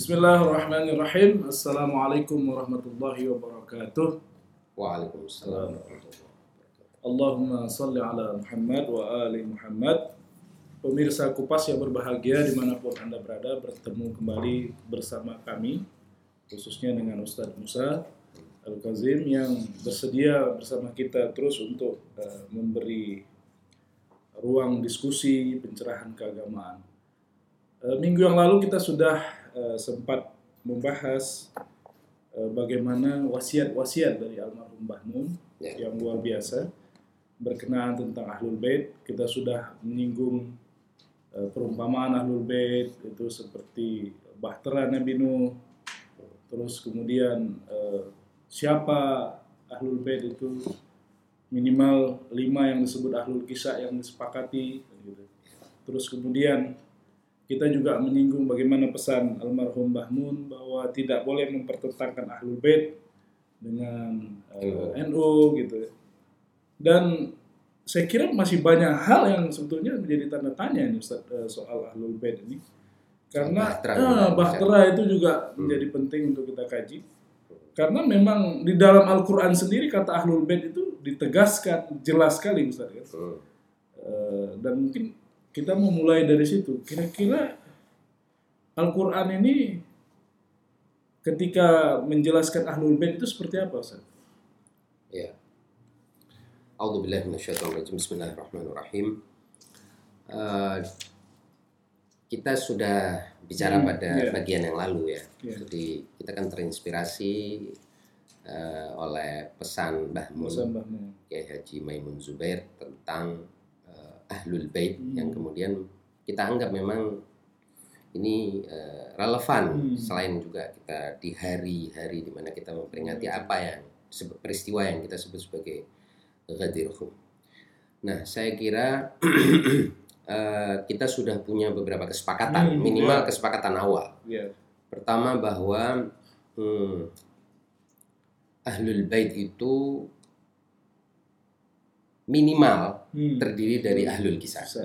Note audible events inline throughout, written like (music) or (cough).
Bismillahirrahmanirrahim. Assalamualaikum warahmatullahi wabarakatuh. Waalaikumsalam. Allahumma salli ala Muhammad wa ali Muhammad. Pemirsa Kupas yang berbahagia di mana pun Anda berada, bertemu kembali bersama kami, khususnya dengan Ustadz Musa Al-Kazim yang bersedia bersama kita terus untuk eh, memberi ruang diskusi pencerahan keagamaan. Eh, minggu yang lalu kita sudah eh, sempat membahas eh, bagaimana wasiat-wasiat dari almarhum Mbah Mun Ya. yang luar biasa berkenaan tentang Ahlul Bait. Kita sudah menyinggung eh, perumpamaan Ahlul Bait itu seperti bahtera Nabi Nuh. Terus kemudian eh, siapa Ahlul Bait itu minimal lima yang disebut Ahlul Kisah yang disepakati gitu. Terus kemudian kita juga menyinggung bagaimana pesan almarhum Mbah Mun bahwa tidak boleh mempertentangkan Ahlul Bait dengan eh, NU gitu. Dan saya kira masih banyak hal yang sebetulnya menjadi tanda tanya ini Ustaz, eh, soal Ahlul Bait ini. Karena Bahtera eh, bahtera itu juga menjadi penting untuk kita kaji. Karena memang di dalam Al-Quran sendiri kata Ahlul Bait itu ditegaskan jelas sekali Ustaz ya. Hmm. Eh, dan mungkin kita mau mulai dari situ. Kira-kira Al-Quran ini ketika menjelaskan Ahlul Bait itu seperti apa Ustaz? Ya. A'udzubillahi minasyaitonirrajim. Bismillahirrahmanirrahim. Eh, kita sudah bicara Hmm, pada iya. bagian yang lalu ya. Iya. Jadi kita kan terinspirasi eh, oleh pesan Mbah Mun Pesan Mbah Mun. Kiai Haji Maimun Zubair tentang Ahlul Bait Hmm. yang kemudian kita anggap memang ini eh, relevan Hmm. selain juga kita di hari-hari di mana kita memperingati Hmm. apa yang peristiwa yang kita sebut sebagai Ghadir Hum. Nah, saya kira (clears throat) eh, kita sudah punya beberapa kesepakatan, Hmm, minimal ya. kesepakatan awal. Iya. Pertama bahwa hmm, Ahlul Bait itu minimal Hmm. terdiri dari Ahlul Kisah. Bisa.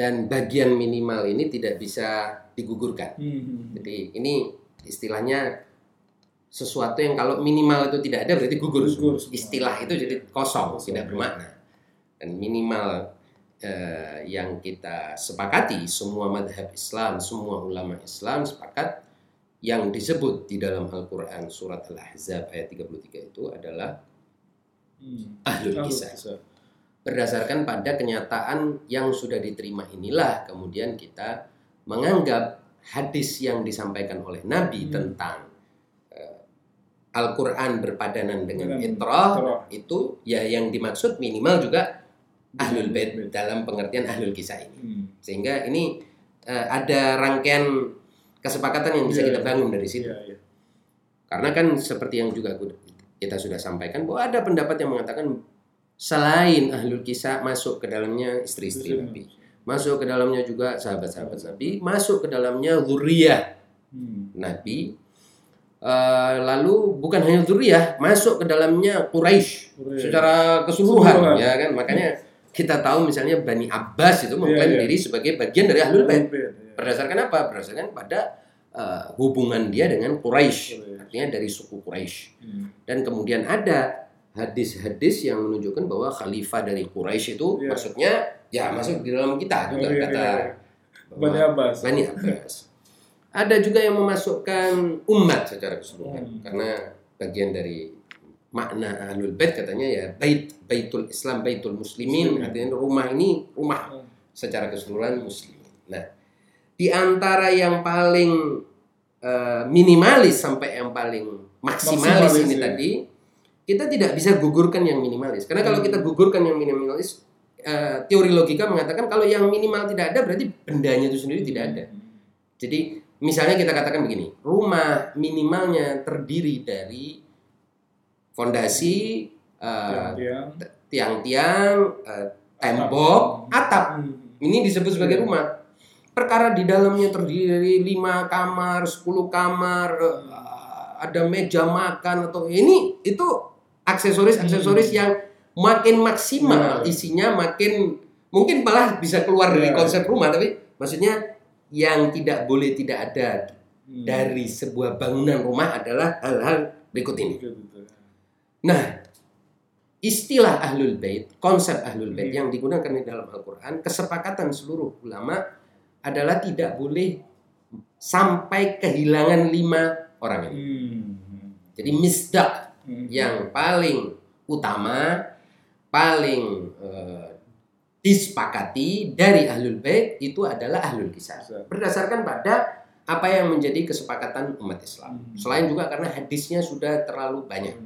Dan bagian minimal ini tidak bisa digugurkan. Hmm. Jadi ini istilahnya sesuatu yang kalau minimal itu tidak ada berarti gugur, Gugur semua. Istilah itu jadi kosong, Kosong, tidak ya. bermakna. Dan minimal eh, yang kita sepakati semua madhab Islam, semua ulama Islam sepakat yang disebut di dalam Al-Quran surat Al-Ahzab ayat 33 itu adalah Hmm. ahlul kisah. Kisah. Berdasarkan pada kenyataan yang sudah diterima inilah kemudian kita menganggap hadis yang disampaikan oleh Nabi Hmm. tentang eh, Al-Quran berpadanan dengan itrah itu ya yang dimaksud minimal juga ahlul bait dalam pengertian ahlul kisah ini Hmm. sehingga ini eh, ada rangkaian kesepakatan yang bisa Iya, kita iya. bangun dari situ Iya, iya. karena kan seperti yang juga kita sudah sampaikan bahwa ada pendapat yang mengatakan selain ahlul kisah masuk ke dalamnya istri-istri Istri Nabi, masuk ke dalamnya juga sahabat-sahabat Nabi, masuk ke dalamnya zuriyah Hmm. Nabi. Eh, lalu bukan hanya zuriyah, masuk ke dalamnya Quraisy secara keseluruhan, ya kan? Makanya kita tahu misalnya Bani Abbas itu mengklaim iya. diri sebagai bagian dari ahlul bait. Ahlul Bait, iya. Berdasarkan apa? Berdasarkan pada eh, hubungan dia dengan Quraisy, artinya dari suku Quraisy. Hmm. Dan kemudian ada hadis-hadis yang menunjukkan bahwa khalifah dari Quraisy itu Iya. maksudnya ya masuk di dalam kita juga iya, kata iya. bahwa- Bani Abbas. Bani Abbas. Ada juga yang memasukkan umat secara keseluruhan Hmm. karena bagian dari makna ahlul bait katanya ya bait baitul Islam baitul muslimin Muslimin. artinya rumah ini rumah Hmm. secara keseluruhan muslim. Nah, di antara yang paling eh, minimalis sampai yang paling maksimalis, Maksimalis, ini ya. tadi, kita tidak bisa gugurkan yang minimalis. Karena kalau Hmm. kita gugurkan yang minimalis, eh, teori logika mengatakan kalau yang minimal tidak ada berarti bendanya itu sendiri tidak ada. Jadi misalnya kita katakan begini, rumah minimalnya terdiri dari fondasi, eh, Tiang-tiang. eh, tembok, atap. Hmm. Ini disebut sebagai Iya. rumah. Perkara di dalamnya terdiri dari 5 kamar, 10 kamar, eh, ada meja makan atau ini itu aksesoris-aksesoris yang makin maksimal Iya. isinya makin mungkin malah bisa keluar dari konsep rumah tapi maksudnya yang tidak boleh tidak ada Hmm. dari sebuah bangunan rumah adalah hal-hal berikut ini. Nah, istilah ahlul bait, konsep ahlul bait Hmm. yang digunakan di dalam Al-Qur'an, kesepakatan seluruh ulama adalah tidak boleh sampai kehilangan lima orang ini. Hmm. Jadi misdak Hmm. yang paling utama, paling eh, disepakati dari ahlul bait itu adalah ahlul kisah. Berdasarkan pada apa yang menjadi kesepakatan umat Islam. Hmm. Selain juga karena hadisnya sudah terlalu banyak.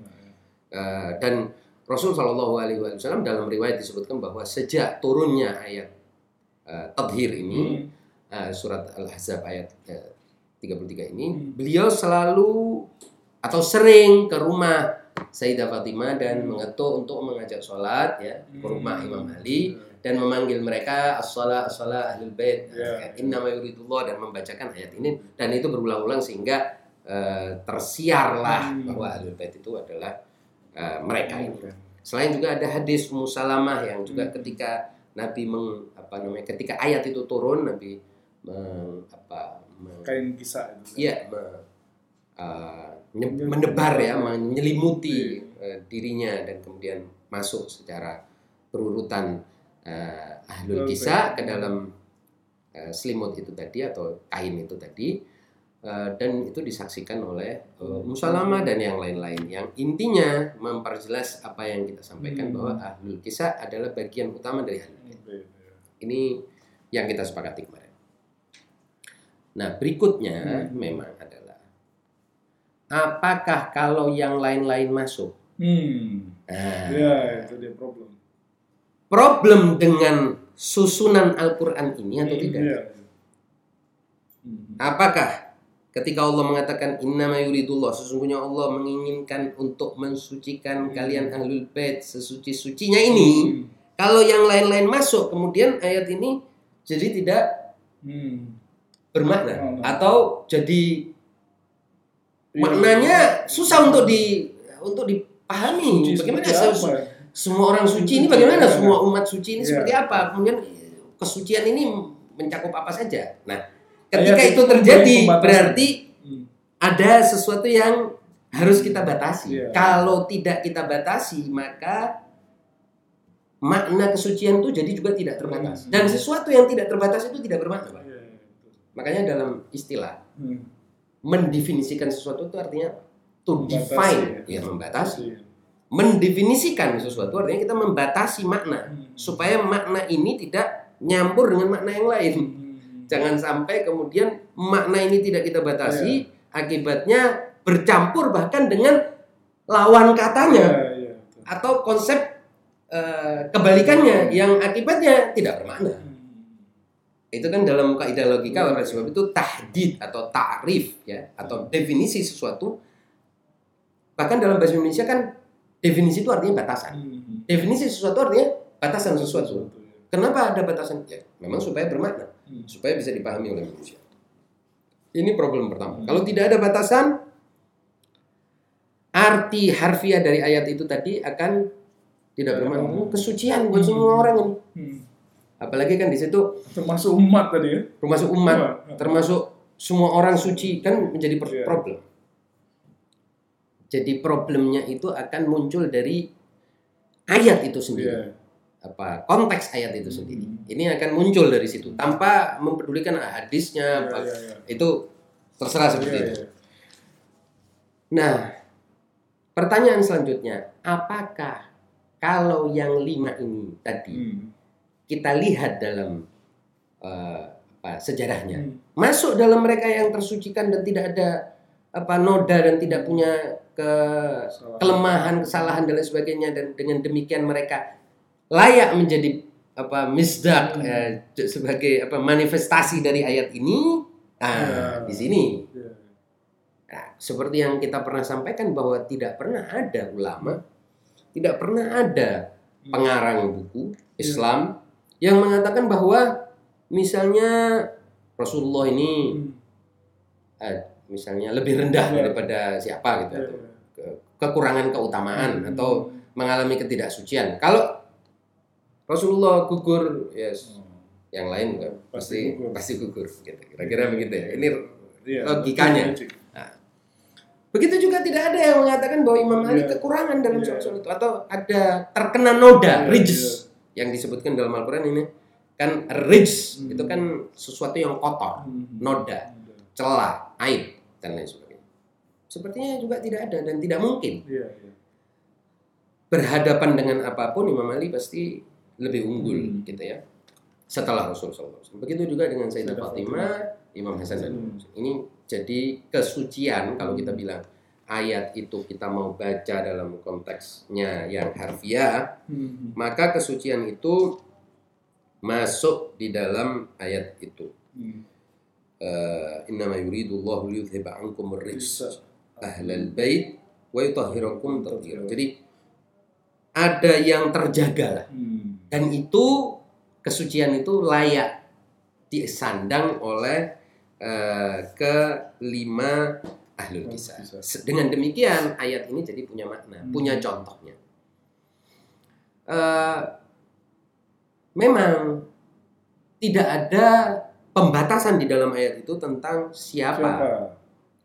Eh, dan Rasul Shallallahu Alaihi Wasallam dalam riwayat disebutkan bahwa sejak turunnya ayat eh, tadhir ini Hmm. Eh, surat Al-Ahzab ayat eh, 33 ini Hmm. beliau selalu atau sering ke rumah Sayyidah Fatimah dan Hmm. mengetuk untuk mengajak sholat ya ke rumah Hmm. Imam Ali dan memanggil mereka as-salah as-salah ahlul bait Ya. inna ma yuridullah dan membacakan ayat ini dan itu berulang-ulang sehingga eh, tersiarlah Hmm. bahwa ahlul bait itu adalah eh, mereka ini. Oke. Selain juga ada hadis Musalamah yang juga Hmm. ketika Nabi meng, apa namanya ketika ayat itu turun Nabi meng, apa meng- Kain kisah itu. Iya, me- uh, menebar ya, menyelimuti uh, dirinya dan kemudian masuk secara berurutan uh, ahlul Oke. kisah ke dalam uh, selimut itu tadi atau kain itu tadi Uh, dan itu disaksikan oleh uh, Musalamah dan yang lain-lain yang intinya memperjelas apa yang kita sampaikan Hmm. bahwa ahlul kisah adalah bagian utama dari ahlul. Oke. Ini yang kita sepakati kemarin. Nah, berikutnya Hmm. memang adalah apakah kalau yang lain-lain masuk? Hmm. Nah, Ya, itu dia problem. problem dengan susunan Al-Qur'an ini atau Hmm, tidak? Hmm. Apakah ketika Allah mengatakan innama yuridullah sesungguhnya Allah menginginkan untuk mensucikan Hmm. kalian ahlul bait sesuci-sucinya ini Hmm. kalau yang lain-lain masuk kemudian ayat ini jadi tidak Hmm. Bermakna Oh, no. atau jadi Iya. maknanya susah untuk di untuk dipahami. Suci bagaimana se- semua orang suci ini bagaimana? Semua umat suci ini Iya. seperti apa? Kemudian kesucian ini mencakup apa saja? Nah, ketika itu terjadi berarti Hmm. ada sesuatu yang harus kita batasi. Iya. Kalau tidak kita batasi, maka makna kesucian itu jadi juga tidak terbatas. Hmm. Dan sesuatu yang tidak terbatas itu tidak bermakna. Pak. Iya, iya, betul. Makanya dalam istilah Hmm. mendefinisikan sesuatu itu artinya to Membatasi, define, ya. ya membatasi. Iya. Mendefinisikan sesuatu artinya kita membatasi makna Hmm. supaya makna ini tidak nyampur dengan makna yang lain. Hmm. Jangan sampai kemudian makna ini tidak kita batasi, Iya. akibatnya bercampur bahkan dengan lawan katanya Iya, iya, betul. atau konsep eh, kebalikannya yang akibatnya tidak bermakna. Hmm. Itu kan dalam kaidah logika Iya. oleh sebab itu tahdid atau ta'rif ya atau definisi sesuatu bahkan dalam bahasa Indonesia kan definisi itu artinya batasan. Hmm. Definisi sesuatu artinya batasan sesuatu. Kenapa ada batasan? Ya, memang supaya bermakna, Hmm. supaya bisa dipahami oleh manusia. Ini problem pertama. Hmm. Kalau tidak ada batasan, arti harfiah dari ayat itu tadi akan tidak bermakna. Hmm. Kesucian buat Hmm. semua orang ini. Apalagi kan di situ Termasuk umat tadi ya. termasuk umat, Iya. termasuk semua orang suci kan menjadi Iya. problem. Jadi problemnya itu akan muncul dari ayat itu sendiri. Iya. apa konteks ayat itu sendiri. Hmm. Ini akan muncul dari situ tanpa mempedulikan hadisnya Iya, apa- iya, iya. itu terserah seperti Iya, itu. iya. Nah, pertanyaan selanjutnya, apakah kalau yang lima ini tadi Hmm. Kita lihat dalam eh, apa sejarahnya Hmm. masuk dalam mereka yang tersucikan dan tidak ada apa noda dan tidak punya ke Salah. kelemahan, kesalahan dan lain sebagainya dan dengan demikian mereka layak menjadi apa misdak Hmm. eh, sebagai apa manifestasi dari ayat ini. Nah, Ya. di sini Iya. Nah, seperti yang kita pernah sampaikan bahwa tidak pernah ada ulama, tidak pernah ada pengarang buku Islam yang mengatakan bahwa misalnya Rasulullah ini Hmm. eh, misalnya lebih rendah Ya. daripada siapa gitu Iya, atau iya. ke- kekurangan keutamaan Hmm. atau mengalami ketidaksucian. Kalau Rasulullah gugur, ya Hmm. yang lain kan Pasti pasti gugur. pasti gugur. Gitu. Kira-kira begitu ya. Ini Iya, logikanya. logik. Begitu juga tidak ada yang mengatakan bahwa Imam Ali Iya. kekurangan dalam Iya. soal-soal itu atau ada terkena noda, Iya, rijs yang disebutkan dalam Al-Qur'an ini kan rijs Hmm. itu kan sesuatu yang kotor, Hmm. noda, celah, aib dan lain sebagainya. Sepertinya juga tidak ada dan tidak mungkin Iya, iya. berhadapan dengan apa pun Imam Ali pasti lebih unggul Hmm. gitu ya. Setelah Rasulullah SAW. Begitu juga dengan Sayyidah Fatimah, Imam Hasan dan Hmm. Ini jadi kesucian kalau kita bilang ayat itu kita mau baca dalam konteksnya yang harfiah, Hmm. maka kesucian itu masuk di dalam ayat itu. Hmm. Innama yuridullahu ankum ar-rijs ahlal bait wa yutahhirakum tathira. Jadi ada yang terjaga lah. Hmm. Dan itu kesucian itu layak disandang oleh eh, kelima ahlul kisah. Dengan demikian ayat ini jadi punya makna, Hmm. punya contohnya. Eh, memang tidak ada pembatasan di dalam ayat itu tentang siapa. Siapa?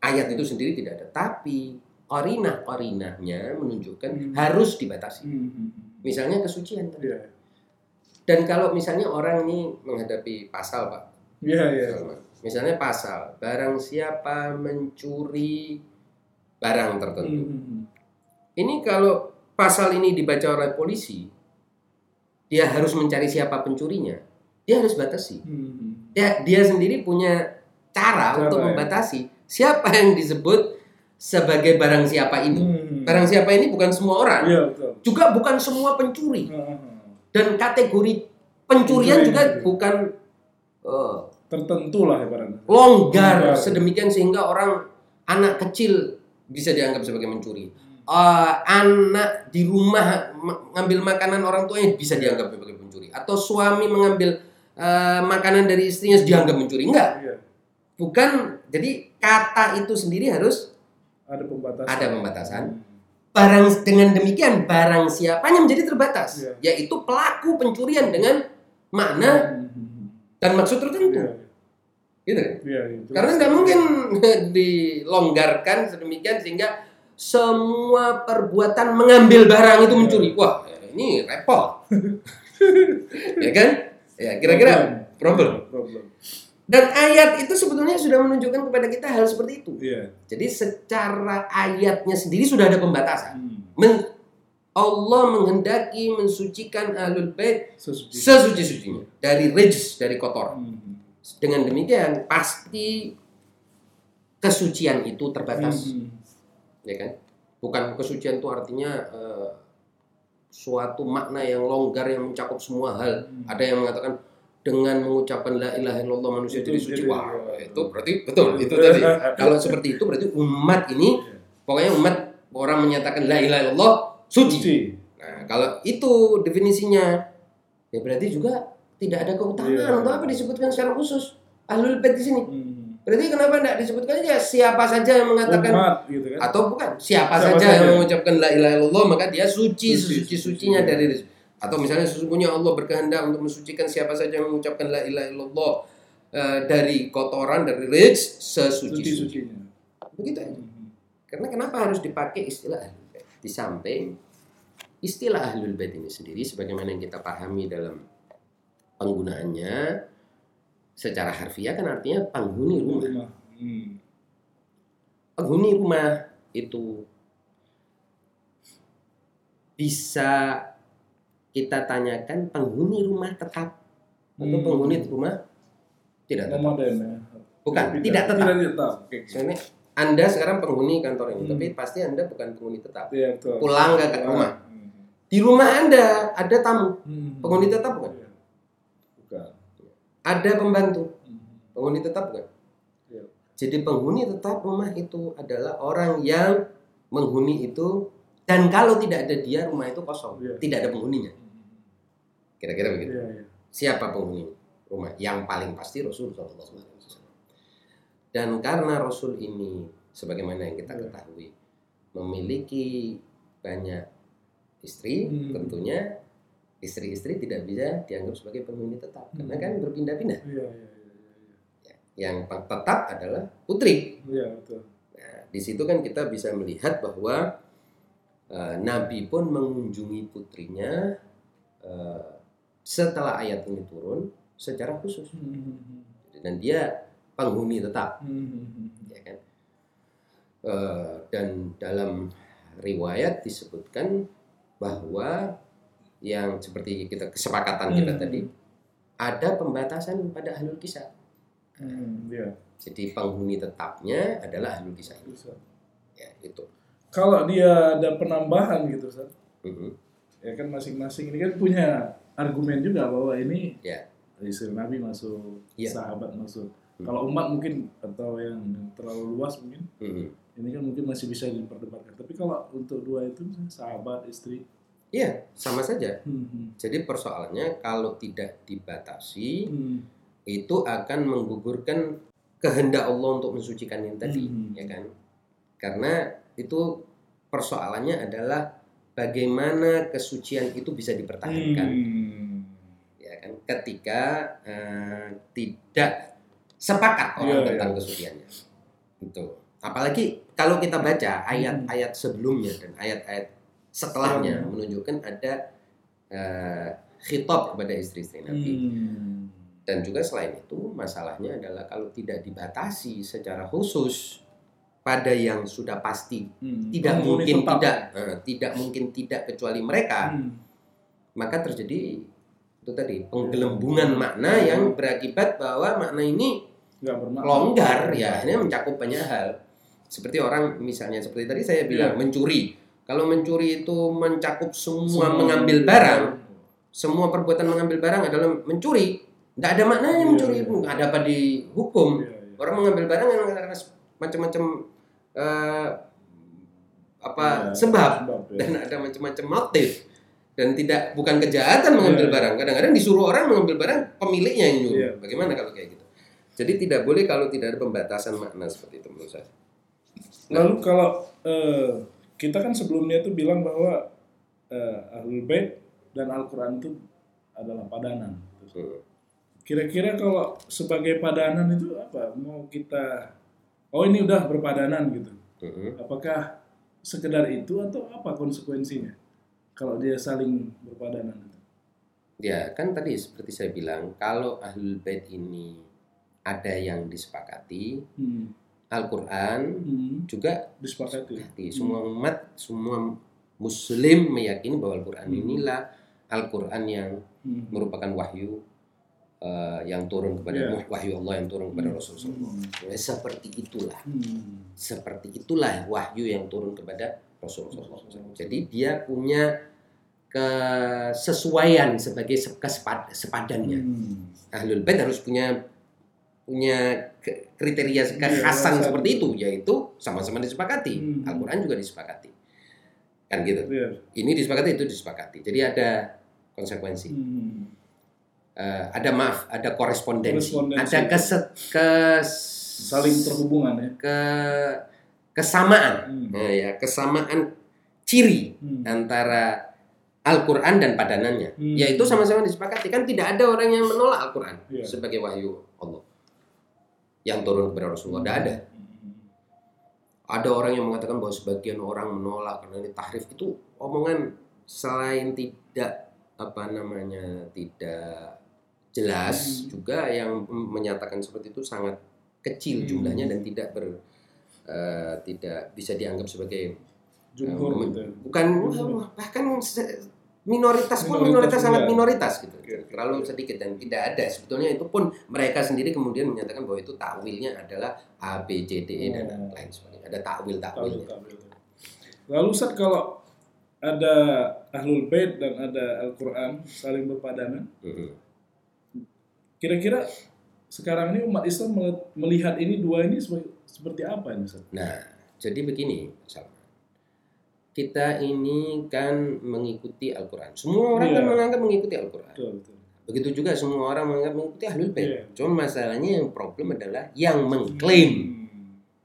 Ayat itu sendiri tidak ada, tapi korinah korinahnya menunjukkan Hmm. harus dibatasi. Hmm. Misalnya kesucian tadi. Iya. Dan kalau misalnya orang ini menghadapi pasal, Pak, Iya, iya. Misalnya pasal, barang siapa mencuri barang tertentu. Hmm. Ini kalau pasal ini dibaca oleh polisi, dia harus mencari siapa pencurinya. Dia harus batasi. Hmm. Dia, dia sendiri punya cara, untuk ya. membatasi siapa yang disebut sebagai barang siapa ini. Hmm. Barang siapa ini bukan semua orang, betul. juga bukan semua pencuri. Hmm. Dan kategori pencurian juga bukan eh, Tertentu lah ibaratnya. longgar Longgar. sedemikian sehingga orang anak kecil bisa dianggap sebagai mencuri. Eh, anak di rumah ma- ngambil makanan orang tuanya bisa dianggap sebagai pencuri. Atau suami mengambil eh, makanan dari istrinya dianggap mencuri. Enggak, Iya. bukan. Jadi kata itu sendiri harus Ada pembatasan. ada pembatasan. Hmm. Barang dengan demikian barang siapanya menjadi terbatas, Iya. yaitu pelaku pencurian dengan makna Hmm. Dan maksud tertentu. Iya, Gitu kan? iya, iya. Karena nggak mungkin (laughs) dilonggarkan sedemikian sehingga semua perbuatan mengambil barang itu mencuri. Wah, ini repot. (laughs) ya kan? Ya, kira-kira problem. Problem. Dan ayat itu sebetulnya sudah menunjukkan kepada kita hal seperti itu. Iya. Jadi secara ayatnya sendiri sudah ada pembatasan. Hmm. Men- Allah menghendaki mensucikan ahlul bait Sesuci. sesuci-sucinya dari rijs, dari kotoran. Hmm. Dengan demikian pasti kesucian itu terbatas, Hmm. ya kan? Bukan kesucian itu artinya eh, suatu makna yang longgar yang mencakup semua hal. Hmm. Ada yang mengatakan dengan mengucapkan la ilaha illallah manusia Itu jadi suci. Wah, itu berarti betul itu tadi. (laughs) Kalau seperti itu berarti umat ini Iya. pokoknya umat orang menyatakan la ilaha illallah suci. Suci. Nah, kalau itu definisinya ya berarti juga tidak ada keutamaan Iya. untuk apa disebutkan secara khusus ahlul bait di sini. Hmm. Berarti kenapa tidak disebutkan aja siapa saja yang mengatakan Umat gitu kan. atau bukan siapa, Siapa saja, saja. yang mengucapkan la ilaha illallah maka dia suci Suci, suci sucinya suci. dari rizki. atau misalnya sesungguhnya Allah berkehendak untuk mensucikan siapa saja yang mengucapkan la ilaha illallah eh, dari kotoran dari rizki sesuci suci. Suci-sucinya. Begitu aja. Hmm. Karena kenapa harus dipakai istilah? Di samping istilah ahlul bait ini sendiri sebagaimana yang kita pahami dalam penggunaannya secara harfiah kan artinya penghuni rumah. Hmm. Penghuni rumah itu bisa kita tanyakan penghuni rumah tetap atau Hmm. penghuni rumah tidak tetap. Ya. Bukan, tidak tetap. Tidak tetap. Oke. Anda sekarang penghuni kantor ini, Hmm. tapi pasti Anda bukan penghuni tetap. Iya, betul. Pulang ke rumah. Hmm. Di rumah Anda ada tamu, Hmm. penghuni tetap bukan? Iya. Bukan. Ada pembantu, Hmm. penghuni tetap bukan? Iya. Jadi penghuni tetap rumah itu adalah orang yang menghuni itu dan kalau tidak ada dia rumah itu kosong, Iya. tidak ada penghuninya. Hmm. Kira-kira begitu. Iya, iya. Siapa penghuni rumah? Yang paling pasti Rasul SAW. Dan karena Rasul ini, sebagaimana yang kita Iya. ketahui, memiliki banyak istri, Hmm. tentunya istri-istri tidak bisa dianggap sebagai penghuni tetap, karena Hmm. kan berpindah-pindah. Iya, iya, iya. yang tetap adalah putri. Betul. Nah, di situ kan kita bisa melihat bahwa eh, Nabi pun mengunjungi putrinya eh, setelah ayat ini turun secara khusus Hmm. dan dia penghuni tetap, Hmm. ya kan? Eh, dan dalam riwayat disebutkan bahwa yang seperti kita kesepakatan kita Hmm. tadi ada pembatasan pada ahlul kisah. Hmm, iya. Jadi penghuni tetapnya adalah ahlul kisah. Ya, itu. Kalau dia ada penambahan gitu, Ustaz, Mhm. ya kan masing-masing ini kan punya argumen juga bahwa ini Ya. istri Nabi masuk, Ya. sahabat masuk. Hmm. Kalau umat mungkin atau yang terlalu luas mungkin Mhm. ini kan mungkin masih bisa diperdebatkan. Tapi kalau untuk dua itu sahabat, istri, Iya, sama saja. hmm, Jadi persoalannya kalau tidak dibatasi hmm, itu akan menggugurkan kehendak Allah untuk mensucikan yang tadi, Hmm. ya kan? Karena itu persoalannya adalah bagaimana kesucian itu bisa dipertahankan, hmm. ya kan? Ketika eh, tidak sepakat orang Iya, tentang iya. kesuciannya, itu. Apalagi kalau kita baca ayat-ayat sebelumnya dan ayat-ayat setelahnya Hmm. menunjukkan ada eh, khitab kepada istri-istri Nabi. Hmm. Dan juga selain itu masalahnya adalah kalau tidak dibatasi secara khusus pada yang sudah pasti Hmm. tidak mungkin tetap. tidak eh, tidak mungkin tidak kecuali mereka Hmm. maka terjadi itu tadi penggelembungan makna yang berakibat bahwa makna ini. Longgar ya. Ini mencakup banyak hal. Seperti orang misalnya seperti tadi saya bilang Iya. mencuri. Kalau mencuri itu mencakup semua, Semua. mengambil barang. Semua perbuatan mengambil barang adalah mencuri. Tidak ada maknanya Iya, mencuri. iya. itu nggak ada apa di hukum. Iya, iya. orang mengambil barang yang karena macam-macam eh, apa Iya, sebab. ya. dan ada macam-macam motif. Dan tidak bukan kejahatan mengambil Iya. barang. Kadang-kadang disuruh orang mengambil barang pemiliknya yang nyuruh. Iya. bagaimana kalau kayak gitu jadi tidak boleh kalau tidak ada pembatasan makna seperti itu menurut saya Lalu kalau eh, kita kan sebelumnya itu bilang bahwa eh, Ahlul Bait dan Al-Quran itu adalah padanan. Hmm. Kira-kira kalau sebagai padanan itu apa? Mau kita, oh ini udah berpadanan gitu. Mhm. Apakah sekedar itu atau apa konsekuensinya? Kalau dia saling berpadanan. ya kan tadi seperti saya bilang kalau ahlul bait ini ada yang disepakati Hmm. Al-Quran Hmm. juga Disepakati. disepakati semua umat semua muslim meyakini bahwa Al-Quran Hmm. inilah Al-Quran yang Hmm. merupakan wahyu eh, yang turun kepada Iya. wahyu Allah yang turun kepada Hmm. Rasulullah. Ya, seperti itulah, Hmm. seperti itulah wahyu yang turun kepada Rasulullah. SAW. Jadi dia punya kesesuaian sebagai sepadannya. Hmm. Ahlul Bait harus punya punya ke- kriteria Iya, kekhasan kekhasan. seperti itu, yaitu sama-sama disepakati. Hmm. Al-Quran juga disepakati, kan gitu. Iya. Ini disepakati, itu disepakati. Jadi ada konsekuensi. Hmm. Eh, ada maaf, ada korespondensi, Korespondensi. ada keset, kes, Saling terhubungan ya. ke kesamaan, Hmm. Nah, ya kesamaan ciri Hmm. antara Al-Quran dan padanannya, Hmm. yaitu sama-sama disepakati kan tidak ada orang yang menolak Al-Quran Iya. sebagai wahyu Allah yang turun kepada Rasulullah, tidak ada. Ada orang yang mengatakan bahwa sebagian orang menolak karena ini tahrif itu omongan selain tidak apa namanya tidak jelas Hmm. juga yang menyatakan seperti itu sangat kecil Hmm. jumlahnya dan tidak ber eh, tidak bisa dianggap sebagai Jumhur eh, gitu. ya. bukan bahkan se- minoritas pun Minoritas minoritas sangat juga. minoritas gitu Oke. terlalu sedikit dan tidak ada sebetulnya itu pun mereka sendiri kemudian menyatakan bahwa itu takwilnya adalah A B C D E dan Oh. lain sebagainya ada takwil Takwil, takwilnya takwil. Lalu Ustaz kalau ada Ahlul Bait dan ada Al-Quran saling berpadanan, kira-kira sekarang ini umat Islam mel- melihat ini dua ini seperti apa ini Ustaz? Nah, jadi begini, Salman. Kita ini kan mengikuti Al-Quran. Semua orang Iya. kan menganggap mengikuti Al-Quran. Begitu juga semua orang menganggap mengikuti Ahlul Bait. Iya. Cuma masalahnya yang problem adalah yang mengklaim Hmm.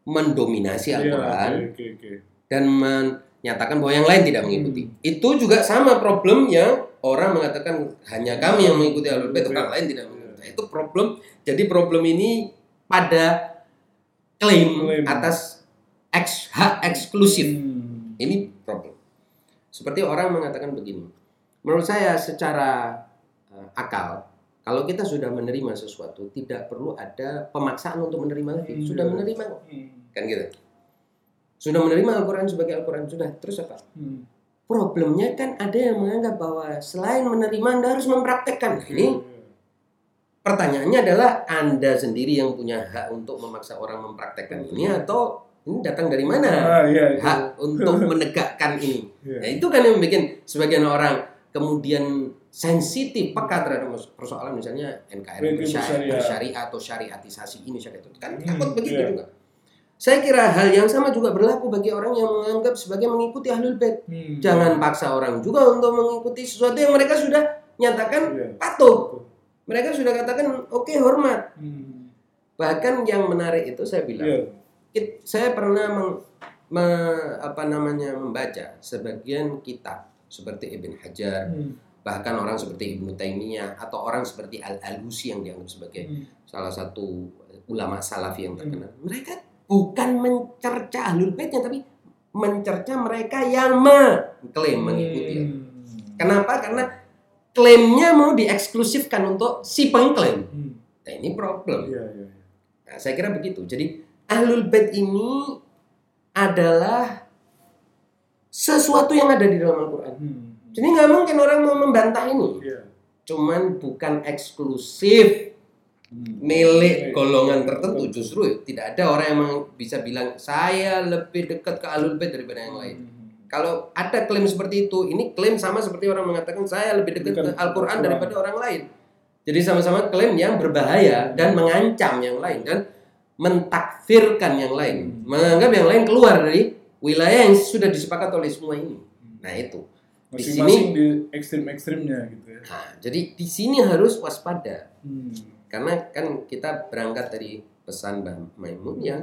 mendominasi Iya, Al-Quran Oke, oke, oke. dan menyatakan bahwa yang lain tidak mengikuti. Hmm. Itu juga sama problemnya orang mengatakan hanya kami yang mengikuti Ahlul Bait, Iya. orang lain tidak mengikuti. Itu problem. Jadi problem ini pada klaim, Klaim. atas eks, hak eksklusif. Hmm. Ini problem. Seperti orang mengatakan begini. Menurut saya secara eh, akal, kalau kita sudah menerima sesuatu, tidak perlu ada pemaksaan untuk menerima lagi. Hmm. Sudah menerima kok. Hmm. Kan gitu. Sudah menerima Al-Quran sebagai Al-Quran. Sudah. Terus apa? Hmm. Problemnya kan ada yang menganggap bahwa selain menerima, Anda harus mempraktekkan. Nah, Ini pertanyaannya adalah Anda sendiri yang punya hak untuk memaksa orang mempraktekkan ini atau ini datang dari mana? Ah, iya, itu. Hak untuk (laughs) menegakkan ini. Iya. Nah, itu kan yang bikin sebagian orang kemudian sensitif peka terhadap persoalan misalnya NKRI Prinsip bersyari- bersyariah atau syariatisasi ini syariat itu kan Hmm, takut begitu iya. juga. Saya kira hal yang sama juga berlaku bagi orang yang menganggap sebagai mengikuti ahlul bait. Hmm. Jangan paksa orang juga untuk mengikuti sesuatu yang mereka sudah nyatakan Iya. patuh. Mereka sudah katakan oke hormat. Hmm. Bahkan yang menarik itu saya bilang Iya. Kit- saya pernah meng- me- apa namanya membaca sebagian kitab seperti Ibn Hajar, Hmm. bahkan orang seperti Ibnu Taimiyah atau orang seperti Al Alusi yang dianggap sebagai Hmm. salah satu ulama salafi yang terkenal. Mereka bukan mencerca ahlul baitnya tapi mencerca mereka yang mengklaim mengikuti. Hmm. Kenapa? Karena klaimnya mau dieksklusifkan untuk si pengklaim. Hmm. Nah, ini problem. Iya. iya. Nah, saya kira begitu. Jadi ahlul bait ini adalah sesuatu yang ada di dalam Al-Quran. Hmm. Jadi nggak mungkin orang mau membantah ini. Iya. Cuman bukan eksklusif Hmm. milik golongan tertentu. Justru tidak ada orang yang bisa bilang saya lebih dekat ke ahlul bait daripada yang lain. Hmm. Kalau ada klaim seperti itu, ini klaim sama seperti orang mengatakan saya lebih dekat ke Al-Quran. daripada orang lain. Jadi sama-sama klaim yang berbahaya dan mengancam yang lain dan mentakfirkan yang lain, menganggap yang lain keluar dari wilayah yang sudah disepakati oleh semua ini. Nah itu. Di Masing-masing di ekstrim-ekstrimnya gitu ya. Nah, jadi di sini harus waspada Hmm. karena kan kita berangkat dari pesan Mbah Maimun yang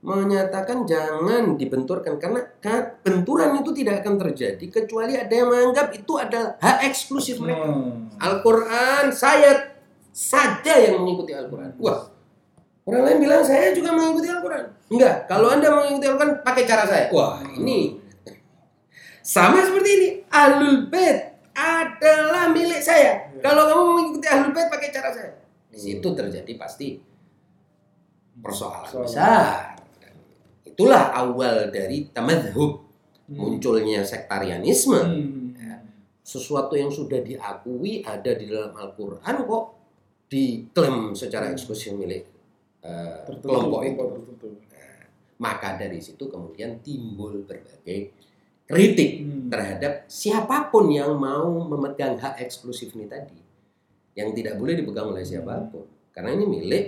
menyatakan jangan dibenturkan karena ka- benturan itu tidak akan terjadi kecuali ada yang menganggap itu adalah hak eksklusif mereka. Hmm. Al-Quran saya saja yang mengikuti Al-Quran. Wah, orang lain bilang saya juga mengikuti Al-Quran. Enggak, kalau anda mengikuti Al-Quran pakai cara saya. Wah, ini sama seperti ini. Ahlul Bait adalah milik saya. Ya. Kalau kamu mengikuti Ahlul Bait pakai cara saya, di situ terjadi pasti persoalan Soal- besar. Itulah awal dari tamadhub Hmm. munculnya sektarianisme Hmm. sesuatu yang sudah diakui ada di dalam Al-Quran kok diklaim secara eksklusif milik eh, Tertentu, kelompok itu. tertentu. Maka dari situ kemudian timbul berbagai kritik Hmm. terhadap siapa pun yang mau memegang hak eksklusif ini tadi. Yang tidak boleh dipegang oleh siapa pun. Karena ini milik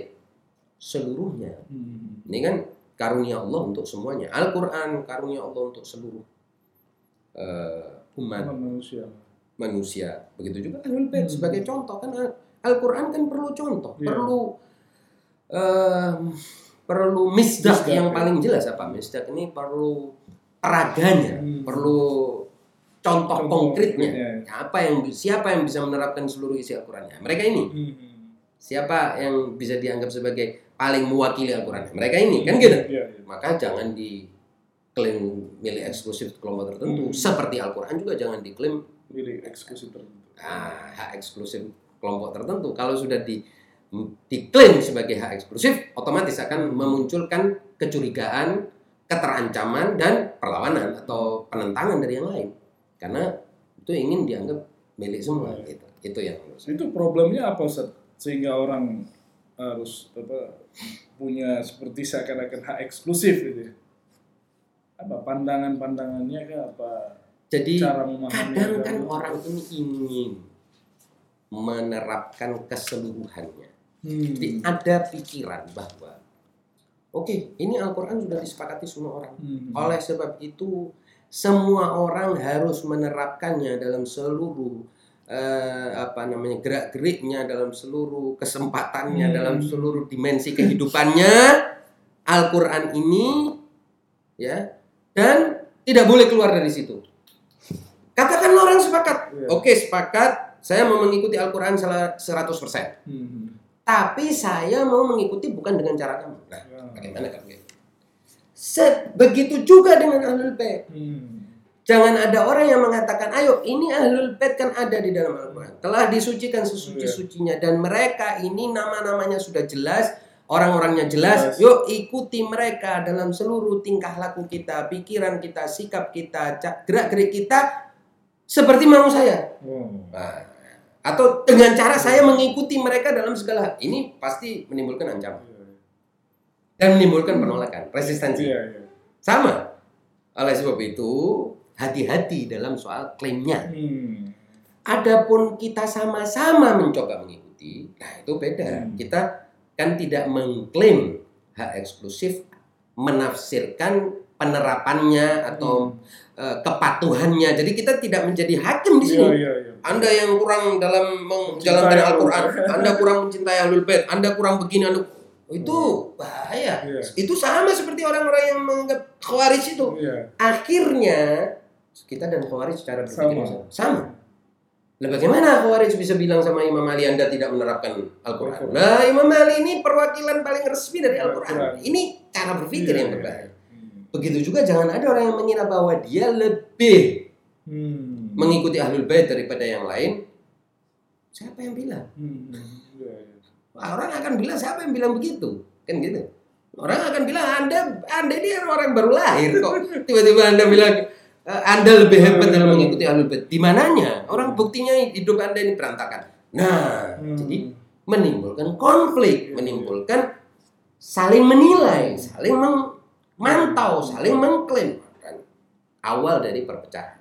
seluruhnya. Hmm. Ini kan karunia Allah untuk semuanya. Al-Quran karunia Allah untuk seluruh eh, umat manusia. manusia. Begitu juga Ahlul Bait Hmm. sebagai contoh kan Al- Al-Qur'an kan perlu contoh, Iya. perlu perlu misdak yang ya. paling jelas apa? Misdak ini perlu peraganya, Hmm. perlu contoh, konkretnya. konkretnya. Apa yang siapa yang bisa menerapkan seluruh isi Al-Qur'annya? Mereka ini. Hmm. Siapa yang bisa dianggap sebagai paling mewakili Al-Qur'an? Mereka ini, kan gitu. Iya, iya. Maka jangan diklaim milik eksklusif kelompok tertentu. Hmm. Seperti Al-Qur'an juga jangan diklaim Milik eksklusif tertentu. Nah, hak eksklusif kelompok tertentu kalau sudah di diklaim sebagai hak eksklusif otomatis akan memunculkan kecurigaan, keterancaman dan perlawanan atau penentangan dari yang lain. Karena itu ingin dianggap milik semua gitu. Itu yang menurut saya. Itu problemnya apa Ustaz? Sehingga orang harus apa punya seperti seakan-akan hak eksklusif gitu ya. Apa pandangan-pandangannya kah apa Jadi cara memahami kadang kan orang ini ingin menerapkan keseluruhannya. Hmm. Jadi ada pikiran bahwa oke, ini Al-Qur'an sudah disepakati semua orang. Hmm. Oleh sebab itu, semua orang harus menerapkannya dalam seluruh eh, apa namanya gerak-geriknya, dalam seluruh kesempatannya, Hmm. dalam seluruh dimensi kehidupannya. Al-Qur'an ini ya dan tidak boleh keluar dari situ. Katakan orang sepakat. Iya. Oke, sepakat. Saya mau mengikuti Al-Qur'an 100%. Hmm. Tapi saya mau mengikuti bukan dengan cara kamu. Nah, Ya. bagaimana kan gitu? Begitu juga dengan ahlul bait. Hmm. Jangan ada orang yang mengatakan, ayo ini ahlul bait kan ada di dalam Al-Quran. Telah disucikan sesuci-sucinya. Dan mereka ini nama-namanya sudah jelas. Orang-orangnya jelas. Jelas. Yuk ikuti mereka dalam seluruh tingkah laku kita. Pikiran kita, sikap kita, gerak-gerik kita. Seperti mau saya. Oh. Nah, atau dengan cara saya mengikuti mereka dalam segala hal. Ini pasti menimbulkan ancaman. Dan menimbulkan penolakan, resistensi. Iya, iya. Sama. Oleh sebab itu, hati-hati dalam soal klaimnya. Hmm. Adapun kita sama-sama mencoba mengikuti, nah itu beda. Hmm. Kita kan tidak mengklaim hak eksklusif, menafsirkan penerapannya atau eh, kepatuhannya. Jadi kita tidak menjadi hakim di sini. Iya, iya, iya. Anda yang kurang dalam menjalankan Al-Quran. Anda kurang mencintai Ahlul Bait, Anda kurang begini, Anda itu bahaya. Iya. Itu sama seperti orang-orang yang menganggap Khawarij itu. Iya. Akhirnya kita dan Khawarij secara berpikir Sama. sama. Lah bagaimana Khawarij bisa bilang sama Imam Ali Anda tidak menerapkan Al-Quran? Nah, Imam Ali ini perwakilan paling resmi dari Al-Quran. Ini cara berpikir Iya, yang iya. berbahaya. Hmm. Begitu juga jangan ada orang yang mengira bahwa dia lebih Hmm. mengikuti Ahlul Bait daripada yang lain. Siapa yang bilang? Hmm. Iya, iya. Orang akan bilang siapa yang bilang begitu? Kan gitu. Orang akan bilang Anda Anda ini orang baru lahir kok. (laughs) Tiba-tiba Anda bilang "Eh, Anda lebih hebat dalam mengikuti Ahlul Bait. Di mananya? Orang buktinya hidup Anda ini berantakan. Nah, Hmm. jadi menimbulkan konflik, menimbulkan saling menilai, saling memantau, saling mengklaim. Dan awal dari perpecahan.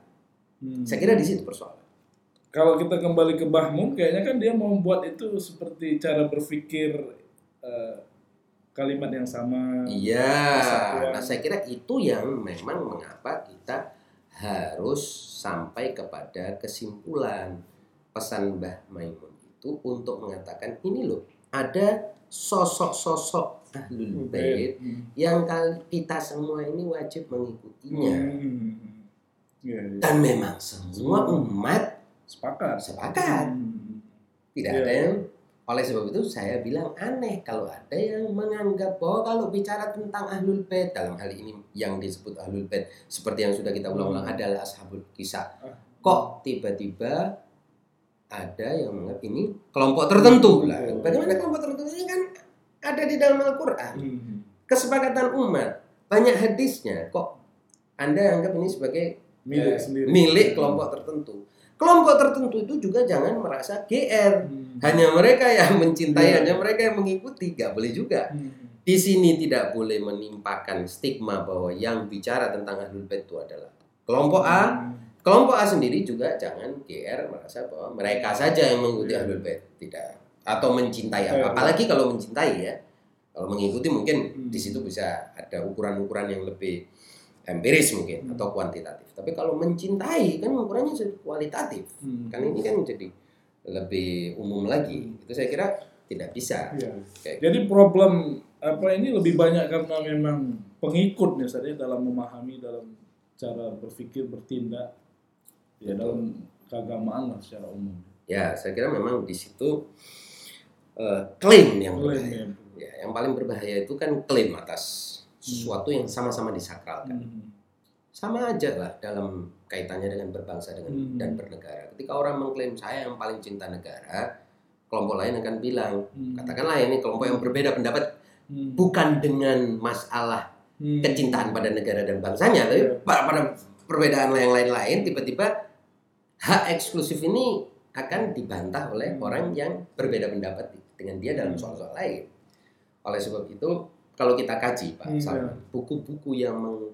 Hmm. Saya kira di situ persoalan. Kalau kita kembali ke Bahmun, kayaknya kan dia mau membuat itu seperti cara berpikir eh, kalimat yang sama. Iya, nah saya kira itu yang memang mengapa kita harus sampai kepada kesimpulan pesan Mbah Maimun itu untuk mengatakan ini loh ada sosok-sosok ahlul bait Hmm. yang kita semua ini wajib mengikutinya Hmm. Iya, iya. dan memang semua umat Sepakat. sepakat Hmm. tidak Iya. ada yang oleh sebab itu saya bilang aneh kalau ada yang menganggap bahwa kalau bicara tentang ahlul bait dalam hal ini yang disebut ahlul bait seperti yang sudah kita ulang-ulang Hmm. adalah ashabul kisah Ah. kok tiba-tiba ada yang menganggap ini kelompok tertentu lah bagaimana kelompok tertentu ini kan ada di dalam Al-Quran Hmm. kesepakatan umat banyak hadisnya kok anda anggap ini sebagai Milik eh, sendiri. milik kelompok tertentu kelompok tertentu itu juga jangan merasa GR Hmm. hanya mereka yang mencintai, Iya. hanya mereka yang mengikuti, nggak boleh juga. Hmm. Di sini tidak boleh menimpakan stigma bahwa yang bicara tentang ahlul bait itu adalah kelompok A. Kelompok A sendiri juga jangan GR merasa bahwa mereka saja yang mengikuti ahlul bait, tidak atau mencintai Iya. apalagi kalau mencintai ya. Kalau mengikuti mungkin Hmm. di situ bisa ada ukuran-ukuran yang lebih empiris mungkin Hmm. atau kuantitatif. Tapi kalau mencintai kan ukurannya kualitatif. Hmm. Kan ini kan jadi lebih umum lagi. Itu saya kira tidak bisa. Iya. Kayak Jadi problem apa ini lebih banyak karena memang pengikut misalnya dalam memahami dalam cara berpikir bertindak ya dalam keagamaan lah secara umum. Ya, saya kira memang di situ eh, klaim yang berbahaya. ya. Ya, yang paling berbahaya itu kan klaim atas sesuatu yang sama-sama disakralkan. Hmm. Sama aja lah dalam kaitannya dengan berbangsa dengan Hmm. dan bernegara. Ketika orang mengklaim saya yang paling cinta negara, kelompok lain akan bilang, Hmm. katakanlah ini kelompok yang berbeda pendapat Hmm. bukan dengan masalah Hmm. kecintaan pada negara dan bangsanya, tapi Iya. pada, pada perbedaan yang lain-lain tiba-tiba hak eksklusif ini akan dibantah oleh Hmm. orang yang berbeda pendapat dengan dia dalam Hmm. soal-soal lain. Oleh sebab itu, kalau kita kaji Pak Hmm, Salman, buku-buku yang meng-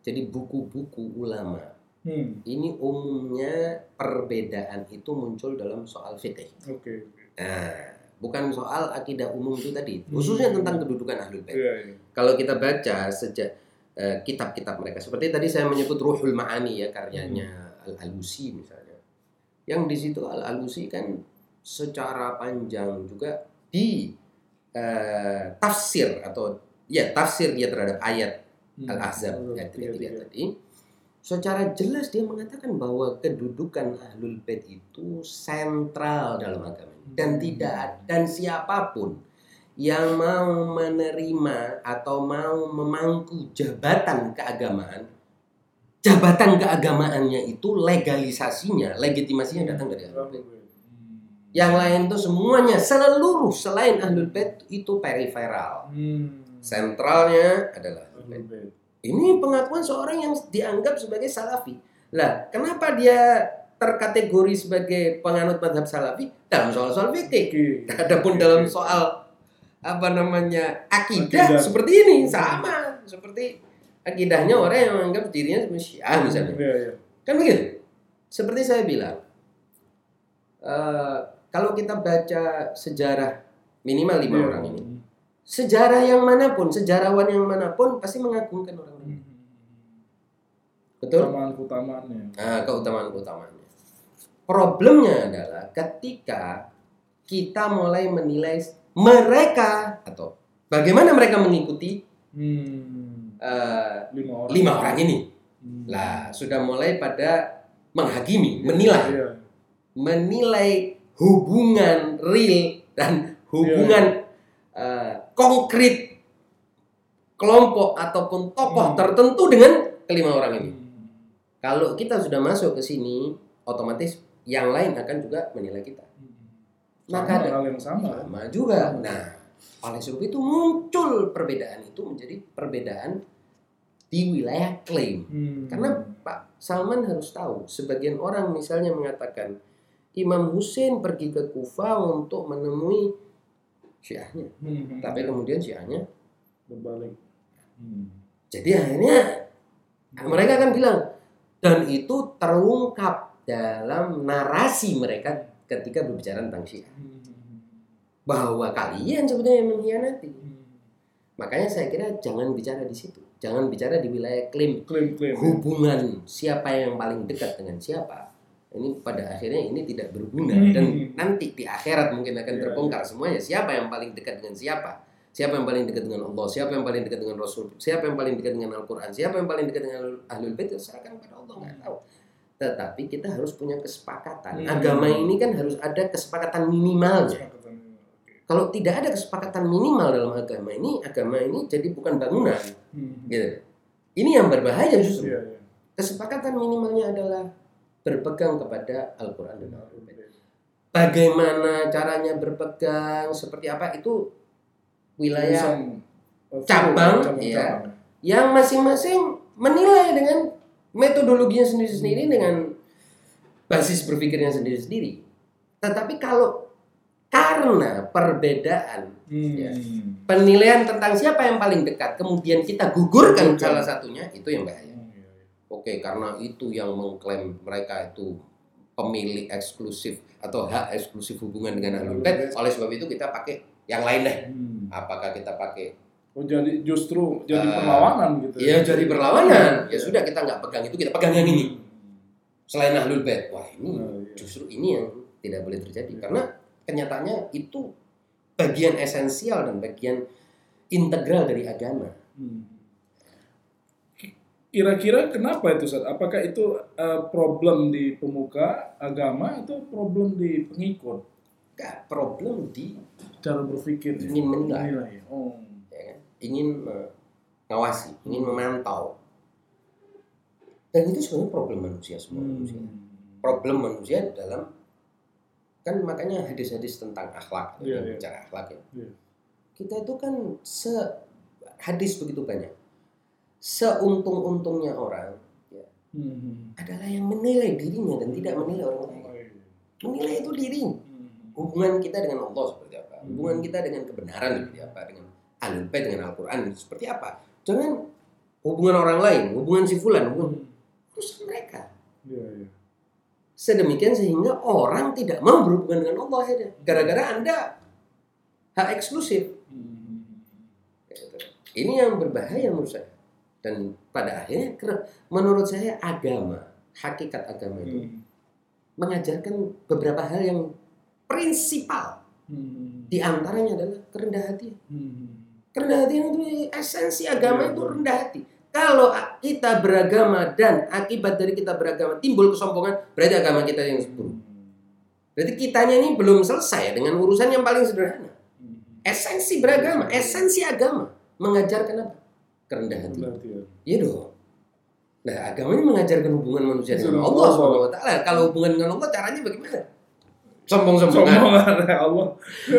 jadi buku-buku ulama Hmm. ini umumnya perbedaan itu muncul dalam soal fikih. Oke. Nah, bukan soal akidah umum itu tadi, Hmm. khususnya tentang kedudukan ahlul bait Iya, iya. kalau kita baca sejak eh, kitab-kitab mereka seperti tadi saya menyebut Ruhul Ma'ani ya karyanya Al Alusi misalnya yang di situ Al Alusi kan secara panjang juga di eh, tafsir atau ya tafsir dia terhadap ayat Hmm. Al Ahzab Hmm. ayat Tiga, 33 tiga. tadi secara jelas dia mengatakan bahwa kedudukan ahlul bait itu sentral dalam agama dan tidak dan siapa pun yang mau menerima atau mau memangku jabatan keagamaan jabatan keagamaannya itu legalisasinya legitimasinya datang dari ahlul bait yang lain tuh semuanya seluruh selain ahlul bait itu periferal Hmm. sentralnya adalah ahlul bait ini pengakuan seorang yang dianggap sebagai salafi. Lah, kenapa dia terkategori sebagai penganut madhab salafi dalam soal-soal fikih? Adapun dalam soal apa namanya akidah, Akidah. seperti ini sama seperti akidahnya orang yang menganggap dirinya sebagai syiah misalnya. Iya. Kan begitu. Seperti saya bilang, eh, kalau kita baca sejarah minimal lima Iya. orang ini, sejarah yang mana pun, sejarawan yang mana pun pasti mengagungkan orang-orang. Hmm. Betul? Keutamaan-keutamaannya. Nah, keutamaan-keutamaannya. Problemnya adalah ketika kita mulai menilai mereka atau bagaimana mereka mengikuti Hmm. eh, Lima orang. lima orang ini. Hmm. Lah, sudah mulai pada menghakimi, menilai, Iya. menilai hubungan real dan hubungan eh, konkret kelompok ataupun tokoh Hmm. tertentu dengan kelima orang ini. Hmm. Kalau kita sudah masuk ke sini, otomatis yang lain akan juga menilai kita. Maka Sama ada hal yang sama. sama juga. Nah, oleh sebab itu muncul perbedaan itu menjadi perbedaan di wilayah klaim. Hmm. Karena Pak Salman harus tahu, sebagian orang misalnya mengatakan Imam Hussein pergi ke Kufa untuk menemui Syiahnya, Hmm. tapi kemudian Syiahnya berbalik. Hmm. jadi akhirnya mereka akan bilang dan itu terungkap dalam narasi mereka ketika berbicara tentang Syiah Hmm. bahwa kalian sebenarnya mengkhianati. Hmm. Makanya saya kira jangan bicara di situ. Jangan bicara di wilayah klaim Klaim-klaim. hubungan siapa yang paling dekat dengan siapa. Ini pada akhirnya ini tidak berguna Hmm. dan nanti di akhirat mungkin akan terbongkar semuanya siapa yang paling dekat dengan siapa. Siapa yang paling dekat dengan Allah, siapa yang paling dekat dengan Rasul, siapa yang paling dekat dengan Al-Qur'an, siapa yang paling dekat dengan Ahlul- Bait, serahkan pada Allah nggak tahu. Tetapi kita harus punya kesepakatan. Hmm. Agama ini kan harus ada kesepakatan minimalnya. Oke. Kalau tidak ada kesepakatan minimal dalam agama ini, agama ini jadi bukan bangunan, Hmm. gitu. Ini yang berbahaya justru. Iya, iya. Kesepakatan minimalnya adalah berpegang kepada Al-Quran dan Al-Quran. Bagaimana caranya berpegang, seperti apa itu wilayah cabang, cabang, ya. cabang. yang masing-masing menilai dengan metodologinya sendiri-sendiri dengan basis berpikirnya sendiri-sendiri. Tetapi kalau karena perbedaan Hmm. Ya. penilaian tentang siapa yang paling dekat, kemudian kita gugurkan Gugurkan. salah satunya, itu yang bahaya. Iya, iya. Oke, karena itu yang mengklaim mereka itu pemilik eksklusif atau hak eksklusif hubungan dengan Ahlul Bait. Oleh sebab itu kita pakai yang lain deh. Hmm. Apakah kita pakai? Oh jadi justru jadi Eh, perlawanan gitu. Ya jadi berlawanan. Ya sudah kita nggak pegang itu, kita pegang yang ini. Hmm. Selain Ahlul Bait, wah ini Nah, iya. justru ini yang tidak boleh terjadi Iya. karena kenyataannya itu bagian esensial dan bagian integral dari agama. Hmm. Kira-kira kenapa itu Ustaz? Apakah itu eh, problem di pemuka agama atau problem di pengikut Gak problem di cara berpikir? Ingin menilai. Oh. ya kan? ingin mengawasi, ingin memantau. Dan itu sebenarnya problem manusia semua manusia. Hmm. Problem manusia dalam kan makanya hadis-hadis tentang akhlak, Iya, yang iya. bicara akhlak ya. Iya. Kita itu kan se hadis begitu banyak. Seuntung-untungnya orang ya, Hmm. adalah yang menilai dirinya dan tidak menilai orang lain. Oh, iya. Menilai itu diri. Hmm. Hubungan kita dengan Allah seperti apa? Hmm. Hubungan kita dengan kebenaran seperti apa? Dengan Bait dengan Al-Qur'an seperti apa? Jangan hubungan orang lain, hubungan si fulan, hubungan Hmm. urusan mereka. Iya, iya. Sedemikian sehingga orang tidak mau berhubungan dengan Allah ya. Gara-gara Anda hak eksklusif. Hmm. Ini yang berbahaya menurut saya. Dan pada akhirnya menurut saya agama, hakikat agama itu Hmm. mengajarkan beberapa hal yang prinsipal. Hmm. Di antaranya adalah kerendahan hati. Hmm. Kerendahan hati itu esensi agama Iya, itu betul. rendah hati. Kalau kita beragama dan akibat dari kita beragama timbul kesombongan, berarti agama kita yang buruk. Berarti kitanya ini belum selesai dengan urusan yang paling sederhana. Esensi beragama, esensi agama mengajarkan apa? Kerendahan hati. Ya. Iya dong. Nah, agama ini mengajarkan hubungan manusia dengan Allah Allah. Subhanahu wa taala. Kalau hubungan dengan Allah caranya bagaimana? Sombong-sombongan. Sombongan (laughs) Allah.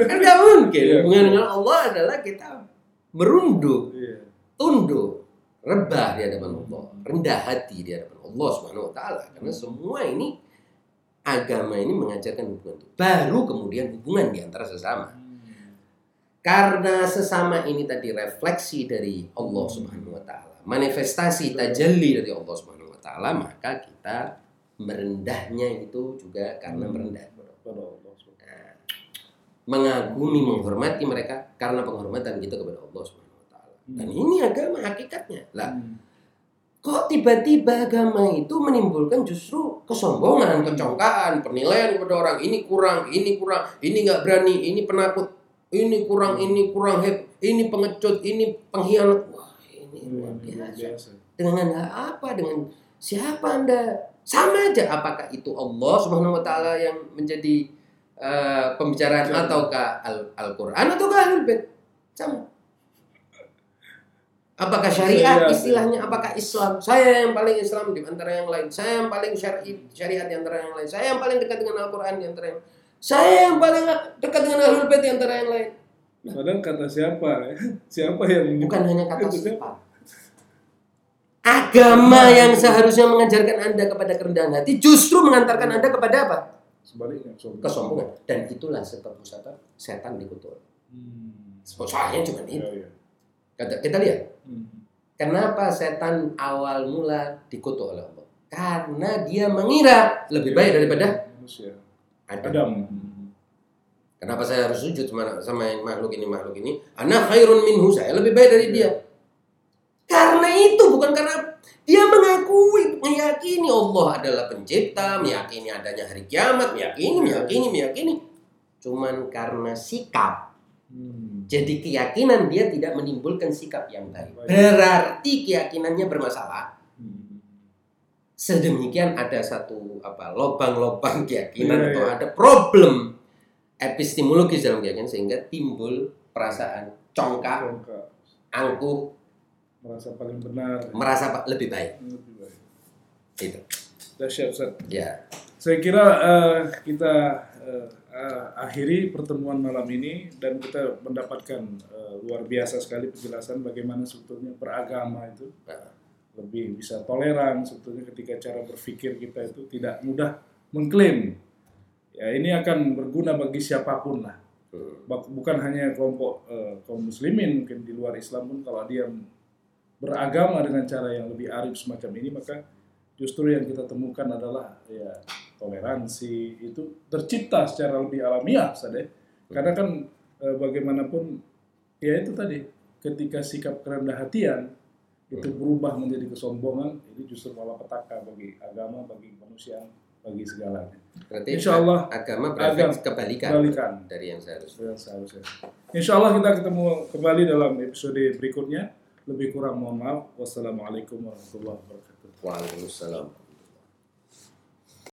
Kan nggak mungkin. Iya. Hubungan dengan Allah adalah kita merunduk, Iya. tunduk, rebah di hadapan Allah, rendah hati di hadapan Allah Subhanahu wa taala. Karena semua ini agama ini mengajarkan hubungan itu. Baru kemudian hubungan di antara sesama. Karena sesama ini tadi refleksi dari Allah Subhanahu wa taala, manifestasi tajalli dari Allah Subhanahu wa taala, maka kita merendahnya itu juga karena merendah kepada Allah. Nah, mengagumi, menghormati mereka karena penghormatan kita kepada Allah Subhanahu wa taala. Dan ini agama hakikatnya. Lah, Hmm. kok tiba-tiba agama itu menimbulkan justru kesombongan, kecongkaan, penilaian kepada orang ini kurang, ini kurang, ini nggak berani, ini penakut, ini kurang, ini kurang heb, ini pengecut, ini pengkhianat. Wah, ini luar Luar biasa. Dengan apa? Dengan siapa Anda? Sama aja apakah itu Allah Subhanahu wa taala yang menjadi eh, pembicaraan Bicara. ataukah Al- Al-Qur'an ataukah Ahlul Bait? Sama. Apakah syariat Syariat, istilahnya? Apakah Islam? Saya yang paling Islam di antara yang lain. Saya yang paling syari syariat di antara yang lain. Saya yang paling dekat dengan Al-Qur'an di antara yang Saya yang paling dekat dengan Ahlul Bait antara yang lain. Padahal kata siapa? ya? (laughs) Siapa yang Bukan hanya kata sifat. Agama yang seharusnya mengajarkan Anda kepada kerendahan hati justru mengantarkan Anda kepada apa? sebaliknya sombong. Kesombongan. Dan itulah sebab apa? Setan dikutuk. Hmm. Soalnya cuma itu. Iya, iya. Kata, kita lihat. Hmm. Kenapa setan awal mula dikutuk oleh Allah? Karena dia mengira lebih baik daripada manusia. Adam. Adam. Kenapa saya harus sujud sama, makhluk ini makhluk ini? Ana khairun minhu. Saya lebih baik dari dia. Karena itu bukan karena dia mengakui, meyakini Allah adalah pencipta, meyakini adanya hari kiamat, meyakini, meyakini, meyakini. Cuman karena sikap. Hmm. Jadi keyakinan dia tidak menimbulkan sikap yang. Baik. Berarti keyakinannya bermasalah. Sedemikian ada satu apa lobang-lobang keyakinan Iya, atau iya. ada problem epistemologis dalam keyakinan sehingga timbul perasaan congkak, Congkak. angkuh, merasa paling benar. merasa pa- lebih baik. Lebih baik. Itu. Dahsyat, Ustaz. Ya. Saya kira eh, kita eh, akhiri pertemuan malam ini dan kita mendapatkan eh, luar biasa sekali penjelasan bagaimana sebetulnya beragama itu Nah, lebih bisa toleran sebetulnya ketika cara berpikir kita itu tidak mudah mengklaim. Ya ini akan berguna bagi siapa pun lah. Bukan hanya kelompok eh, kaum muslimin mungkin di luar Islam pun kalau dia beragama dengan cara yang lebih arif semacam ini maka justru yang kita temukan adalah ya toleransi itu tercipta secara lebih alamiah sadeh karena kan eh, bagaimanapun ya itu tadi ketika sikap kerendah hatian itu berubah menjadi kesombongan ini justru malah petaka bagi agama bagi manusia bagi segalanya Berarti Insya Allah agama berefek kebalikan kebalikan dari yang seharusnya. yang seharusnya. Insya Allah kita ketemu kembali dalam episode berikutnya. Lebih kurang mohon maaf. Wassalamualaikum warahmatullahi wabarakatuh. Waalaikumsalam.